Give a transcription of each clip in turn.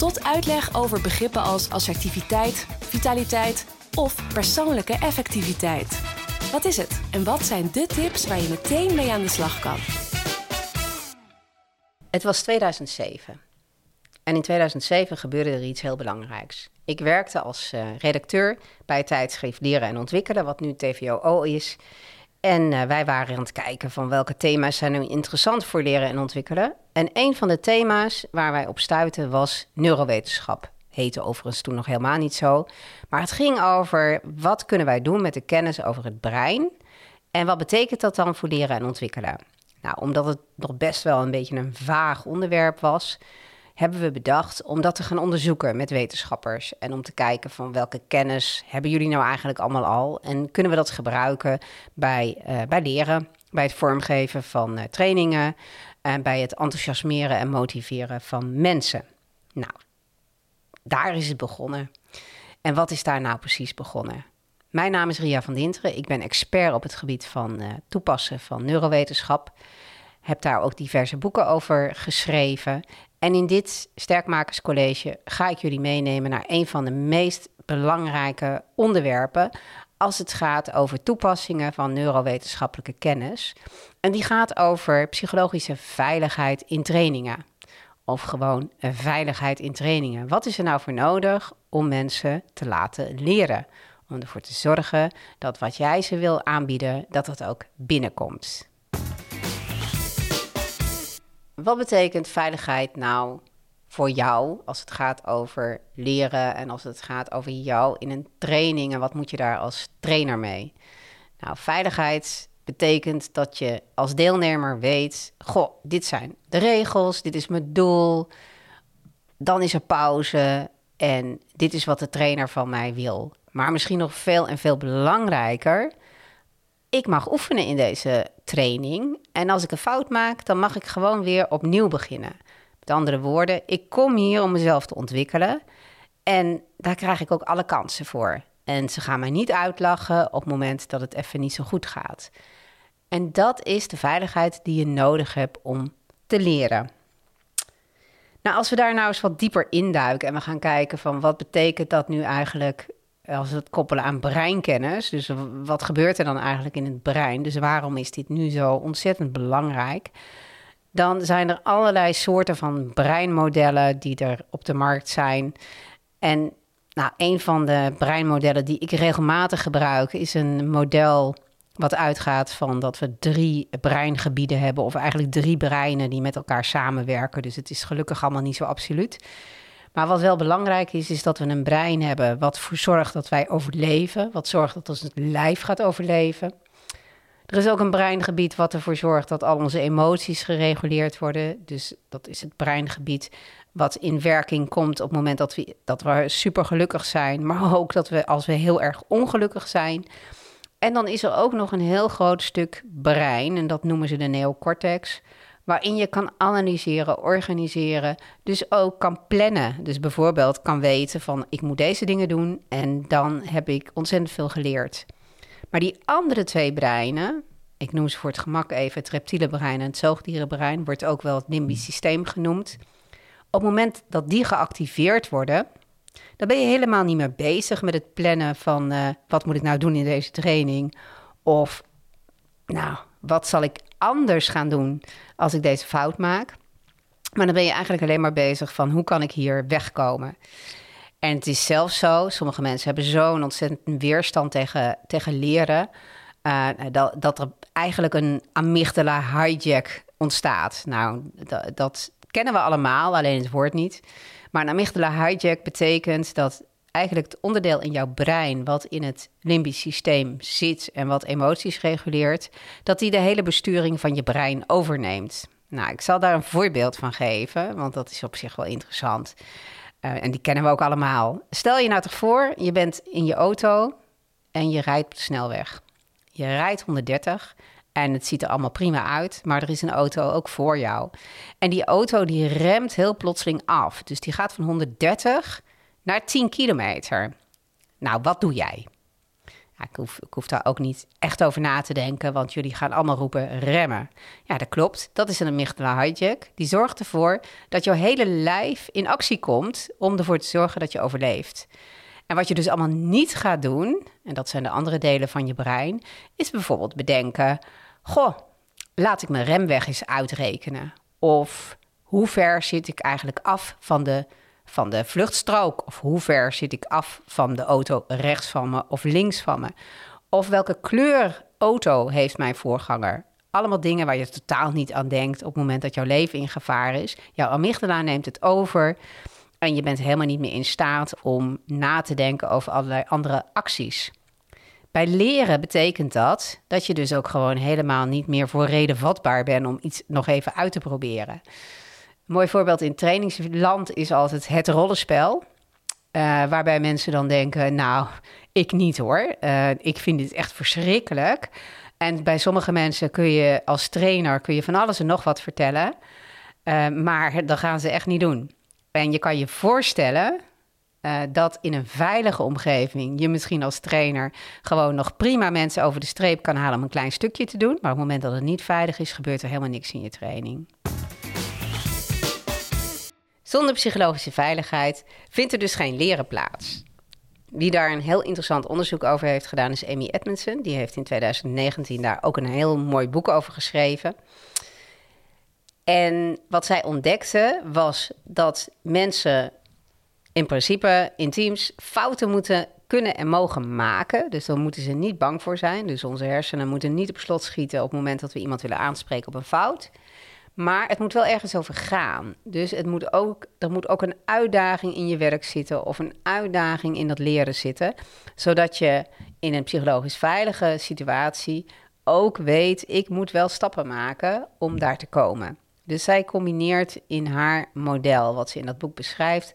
tot uitleg over begrippen als assertiviteit, vitaliteit of persoonlijke effectiviteit. Wat is het en wat zijn de tips waar je meteen mee aan de slag kan? Het was 2007. En in 2007 gebeurde er iets heel belangrijks. Ik werkte als uh, redacteur bij het tijdschrift Leren en Ontwikkelen, wat nu TVOO is. En uh, wij waren aan het kijken van welke thema's zijn nu interessant voor leren en ontwikkelen. En een van de thema's waar wij op stuiten was neurowetenschap. Heette overigens toen nog helemaal niet zo. Maar het ging over wat kunnen wij doen met de kennis over het brein. En wat betekent dat dan voor leren en ontwikkelen? Nou, omdat het nog best wel een beetje een vaag onderwerp was, hebben we bedacht om dat te gaan onderzoeken met wetenschappers. En om te kijken van welke kennis hebben jullie nou eigenlijk allemaal al? En kunnen we dat gebruiken bij, uh, bij leren, bij het vormgeven van uh, trainingen, en bij het enthousiasmeren en motiveren van mensen? Nou, daar is het begonnen. En wat is daar nou precies begonnen? Mijn naam is Ria van Dinteren. Ik ben expert op het gebied van uh, toepassen van neurowetenschap. Heb daar ook diverse boeken over geschreven. En in dit Sterkmakerscollege ga ik jullie meenemen naar een van de meest belangrijke onderwerpen als het gaat over toepassingen van neurowetenschappelijke kennis. En die gaat over psychologische veiligheid in trainingen. Of gewoon veiligheid in trainingen. Wat is er nou voor nodig om mensen te laten leren? Om ervoor te zorgen dat wat jij ze wil aanbieden, dat dat ook binnenkomt. Wat betekent veiligheid nou voor jou als het gaat over leren en als het gaat over jou in een training en wat moet je daar als trainer mee? Nou, veiligheid betekent dat je als deelnemer weet: goh, dit zijn de regels, dit is mijn doel. Dan is er pauze en dit is wat de trainer van mij wil. Maar misschien nog veel en veel belangrijker, ik mag oefenen in deze training. En als ik een fout maak, dan mag ik gewoon weer opnieuw beginnen. Met andere woorden, ik kom hier om mezelf te ontwikkelen. En daar krijg ik ook alle kansen voor. En ze gaan mij niet uitlachen op het moment dat het even niet zo goed gaat. En dat is de veiligheid die je nodig hebt om te leren. Nou, als we daar nou eens wat dieper induiken en we gaan kijken van wat betekent dat nu eigenlijk als we het koppelen aan breinkennis. Dus wat gebeurt er dan eigenlijk in het brein? Dus waarom is dit nu zo ontzettend belangrijk? Dan zijn er allerlei soorten van breinmodellen die er op de markt zijn. En nou, een van de breinmodellen die ik regelmatig gebruik is een model wat uitgaat van dat we drie breingebieden hebben, of eigenlijk drie breinen die met elkaar samenwerken. Dus het is gelukkig allemaal niet zo absoluut. Maar wat wel belangrijk is, is dat we een brein hebben wat ervoor zorgt dat wij overleven. Wat zorgt dat ons lijf gaat overleven. Er is ook een breingebied wat ervoor zorgt dat al onze emoties gereguleerd worden. Dus dat is het breingebied wat in werking komt op het moment dat we, dat we super gelukkig zijn. Maar ook dat we als we heel erg ongelukkig zijn. En dan is er ook nog een heel groot stuk brein, en dat noemen ze de neocortex waarin je kan analyseren, organiseren, dus ook kan plannen. Dus bijvoorbeeld kan weten van ik moet deze dingen doen en dan heb ik ontzettend veel geleerd. Maar die andere twee breinen, ik noem ze voor het gemak even het reptiele brein en het zoogdierenbrein, wordt ook wel het limbisch systeem genoemd. Op het moment dat die geactiveerd worden, dan ben je helemaal niet meer bezig met het plannen van uh, wat moet ik nou doen in deze training. Of nou, wat zal ik anders gaan doen als ik deze fout maak? Maar dan ben je eigenlijk alleen maar bezig van hoe kan ik hier wegkomen? En het is zelfs zo, sommige mensen hebben zo'n ontzettend weerstand tegen, tegen leren, uh, dat, dat er eigenlijk een amygdala hijack ontstaat. Nou, dat, dat kennen we allemaal, alleen het woord niet. Maar een amygdala hijack betekent dat eigenlijk het onderdeel in jouw brein wat in het limbisch systeem zit en wat emoties reguleert, dat die de hele besturing van je brein overneemt. Nou, ik zal daar een voorbeeld van geven, want dat is op zich wel interessant. Eh, en die kennen we ook allemaal. Stel je nou toch voor, je bent in je auto en je rijdt op de snelweg. Je rijdt 130 en het ziet er allemaal prima uit, maar er is een auto ook voor jou. En die auto die remt heel plotseling af. Dus die gaat van 130 naar 10 kilometer. Nou, wat doe jij? Ik, hoef, ik daar ook niet echt over na te denken, want jullie gaan allemaal roepen remmen. Ja, dat klopt. Dat is een amygdala hijack. Die zorgt ervoor dat jouw hele lijf in actie komt om ervoor te zorgen dat je overleeft. En wat je dus allemaal niet gaat doen, en dat zijn de andere delen van je brein, is bijvoorbeeld bedenken: Goh, laat ik mijn remweg eens uitrekenen. Of hoe ver zit ik eigenlijk af van de, van de vluchtstrook? Of hoe ver zit ik af van de auto rechts van me of links van me? Of welke kleur auto heeft mijn voorganger? Allemaal dingen waar je totaal niet aan denkt op het moment dat jouw leven in gevaar is. Jouw amygdala neemt het over. En je bent helemaal niet meer in staat om na te denken over allerlei andere acties. Bij leren betekent dat dat je dus ook gewoon helemaal niet meer voor reden vatbaar bent om iets nog even uit te proberen. Mooi voorbeeld in trainingsland is altijd het rollenspel. Uh, waarbij mensen dan denken, nou, ik niet hoor. Uh, ik vind dit echt verschrikkelijk. En bij sommige mensen kun je als trainer kun je van alles en nog wat vertellen. Uh, maar dat gaan ze echt niet doen. En je kan je voorstellen dat in een veilige omgeving je misschien als trainer gewoon nog prima mensen over de streep kan halen om een klein stukje te doen. Maar op het moment dat het niet veilig is, gebeurt er helemaal niks in je training. Zonder psychologische veiligheid vindt er dus geen leren plaats. Wie daar een heel interessant onderzoek over heeft gedaan is Amy Edmondson. Die heeft in 2019 daar ook een heel mooi boek over geschreven. En wat zij ontdekte was dat mensen in principe in teams fouten moeten kunnen en mogen maken. Dus daar moeten ze niet bang voor zijn. Dus onze hersenen moeten niet op slot schieten op het moment dat we iemand willen aanspreken op een fout. Maar het moet wel ergens over gaan. Dus het moet ook, er moet ook een uitdaging in je werk zitten of een uitdaging in dat leren zitten. Zodat je in een psychologisch veilige situatie ook weet, ik moet wel stappen maken om daar te komen. Dus zij combineert in haar model, wat ze in dat boek beschrijft,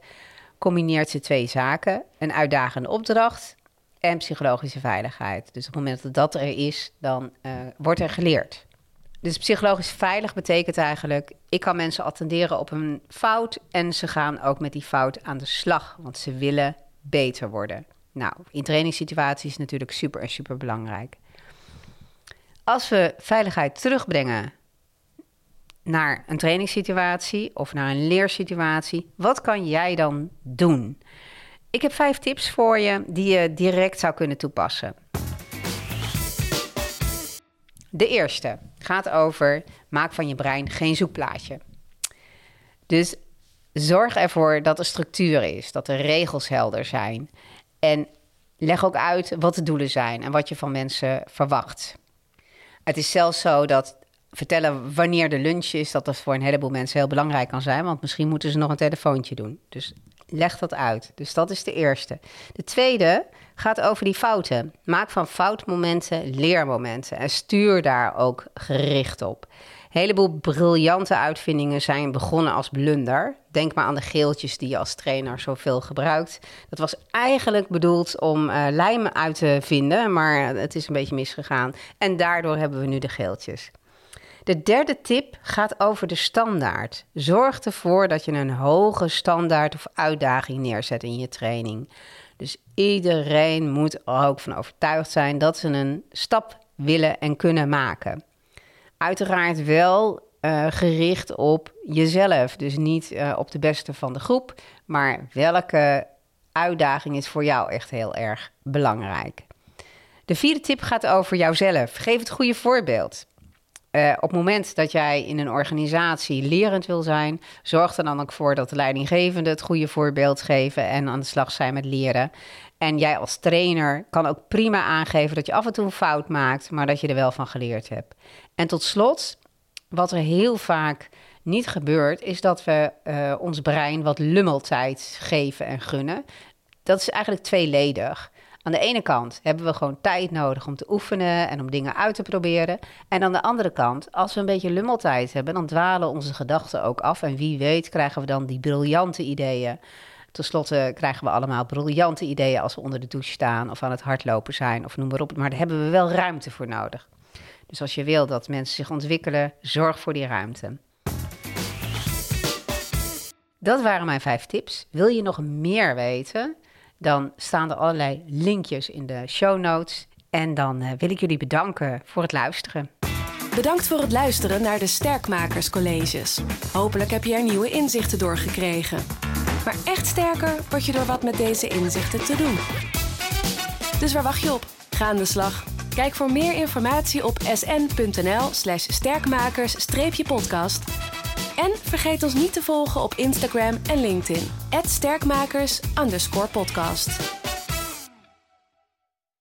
combineert ze twee zaken: een uitdagende opdracht en psychologische veiligheid. Dus op het moment dat dat er is, dan uh, wordt er geleerd. Dus psychologisch veilig betekent eigenlijk: ik kan mensen attenderen op een fout en ze gaan ook met die fout aan de slag, want ze willen beter worden. Nou, in trainingssituaties is natuurlijk super en super belangrijk. Als we veiligheid terugbrengen naar een trainingssituatie of naar een leersituatie, wat kan jij dan doen? Ik heb vijf tips voor je die je direct zou kunnen toepassen. De eerste gaat over maak van je brein geen zoekplaatje. Dus zorg ervoor dat er structuur is, dat de regels helder zijn. En leg ook uit wat de doelen zijn en wat je van mensen verwacht. Het is zelfs zo dat vertellen wanneer de lunch is, dat dat voor een heleboel mensen heel belangrijk kan zijn. Want misschien moeten ze nog een telefoontje doen. Dus leg dat uit. Dus dat is de eerste. De tweede gaat over die fouten. Maak van foutmomenten leermomenten en stuur daar ook gericht op. Een heleboel briljante uitvindingen zijn begonnen als blunder. Denk maar aan de geeltjes die je als trainer zoveel gebruikt. Dat was eigenlijk bedoeld om uh, lijm uit te vinden, maar het is een beetje misgegaan. En daardoor hebben we nu de geeltjes. De derde tip gaat over de standaard. Zorg ervoor dat je een hoge standaard of uitdaging neerzet in je training. Dus iedereen moet er ook van overtuigd zijn dat ze een stap willen en kunnen maken. Uiteraard wel uh, gericht op jezelf. Dus niet uh, op de beste van de groep, maar welke uitdaging is voor jou echt heel erg belangrijk. De vierde tip gaat over jouzelf. Geef het goede voorbeeld. Uh, op het moment dat jij in een organisatie lerend wil zijn, zorg er dan ook voor dat de leidinggevende het goede voorbeeld geven en aan de slag zijn met leren. En jij als trainer kan ook prima aangeven dat je af en toe een fout maakt, maar dat je er wel van geleerd hebt. En tot slot, wat er heel vaak niet gebeurt, is dat we uh, ons brein wat lummeltijd geven en gunnen. Dat is eigenlijk tweeledig. Aan de ene kant hebben we gewoon tijd nodig om te oefenen en om dingen uit te proberen. En aan de andere kant, als we een beetje lummeltijd hebben, dan dwalen onze gedachten ook af. En wie weet krijgen we dan die briljante ideeën Ten slotte krijgen we allemaal briljante ideeën als we onder de douche staan of aan het hardlopen zijn of noem maar op. Maar daar hebben we wel ruimte voor nodig. Dus als je wil dat mensen zich ontwikkelen, zorg voor die ruimte. Dat waren mijn vijf tips. Wil je nog meer weten? Dan staan er allerlei linkjes in de show notes. En dan uh, wil ik jullie bedanken voor het luisteren. Bedankt voor het luisteren naar de Sterkmakerscolleges. Hopelijk heb je er nieuwe inzichten door gekregen. Maar echt sterker word je door wat met deze inzichten te doen. Dus waar wacht je op? Ga aan de slag. Kijk voor meer informatie op sn.nl/slash sterkmakers-podcast. En vergeet ons niet te volgen op Instagram en LinkedIn. @sterkmakers_podcast.